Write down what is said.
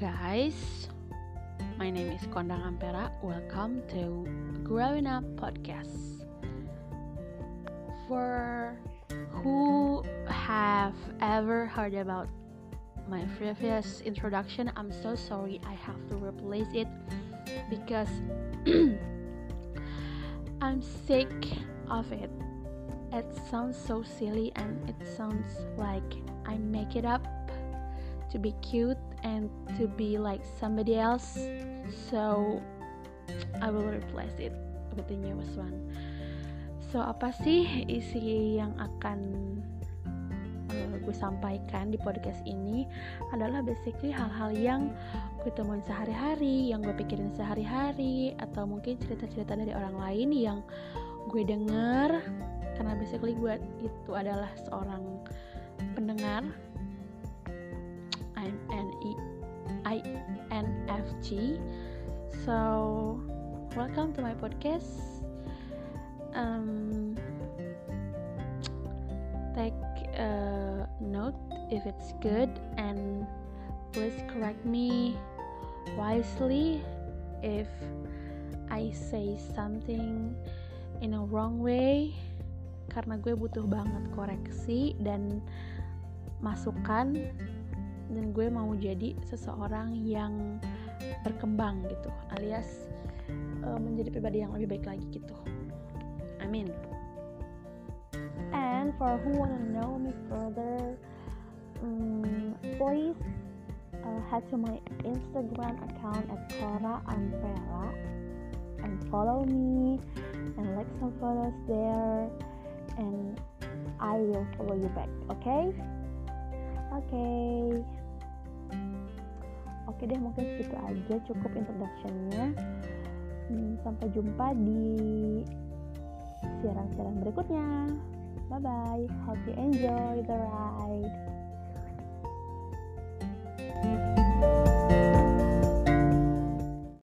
guys, my name is Kondang Ampera. Welcome to Growing Up Podcast. For who have ever heard about my previous introduction, I'm so sorry I have to replace it because I'm sick of it. It sounds so silly and it sounds like I make it up to be cute and to be like somebody else. So I will replace it with the newest one. So apa sih isi yang akan uh, gue sampaikan di podcast ini adalah basically hal-hal yang gue temuin sehari-hari, yang gue pikirin sehari-hari, atau mungkin cerita-cerita dari orang lain yang gue denger karena basically gue itu adalah seorang pendengar INFJ so welcome to my podcast. Um, take a note if it's good and please correct me wisely if I say something in a wrong way. Karena gue butuh banget koreksi dan masukan dan gue mau jadi seseorang yang berkembang gitu alias uh, menjadi pribadi yang lebih baik lagi gitu. Amin. And for who wanna know me further um, please uh, head to my Instagram account at Cora Umbrella and follow me and like some photos there and I will follow you back okay? Okay. Oke deh mungkin segitu aja cukup introductionnya. Hmm, sampai jumpa di siaran-siaran berikutnya. Bye bye hope you enjoy the ride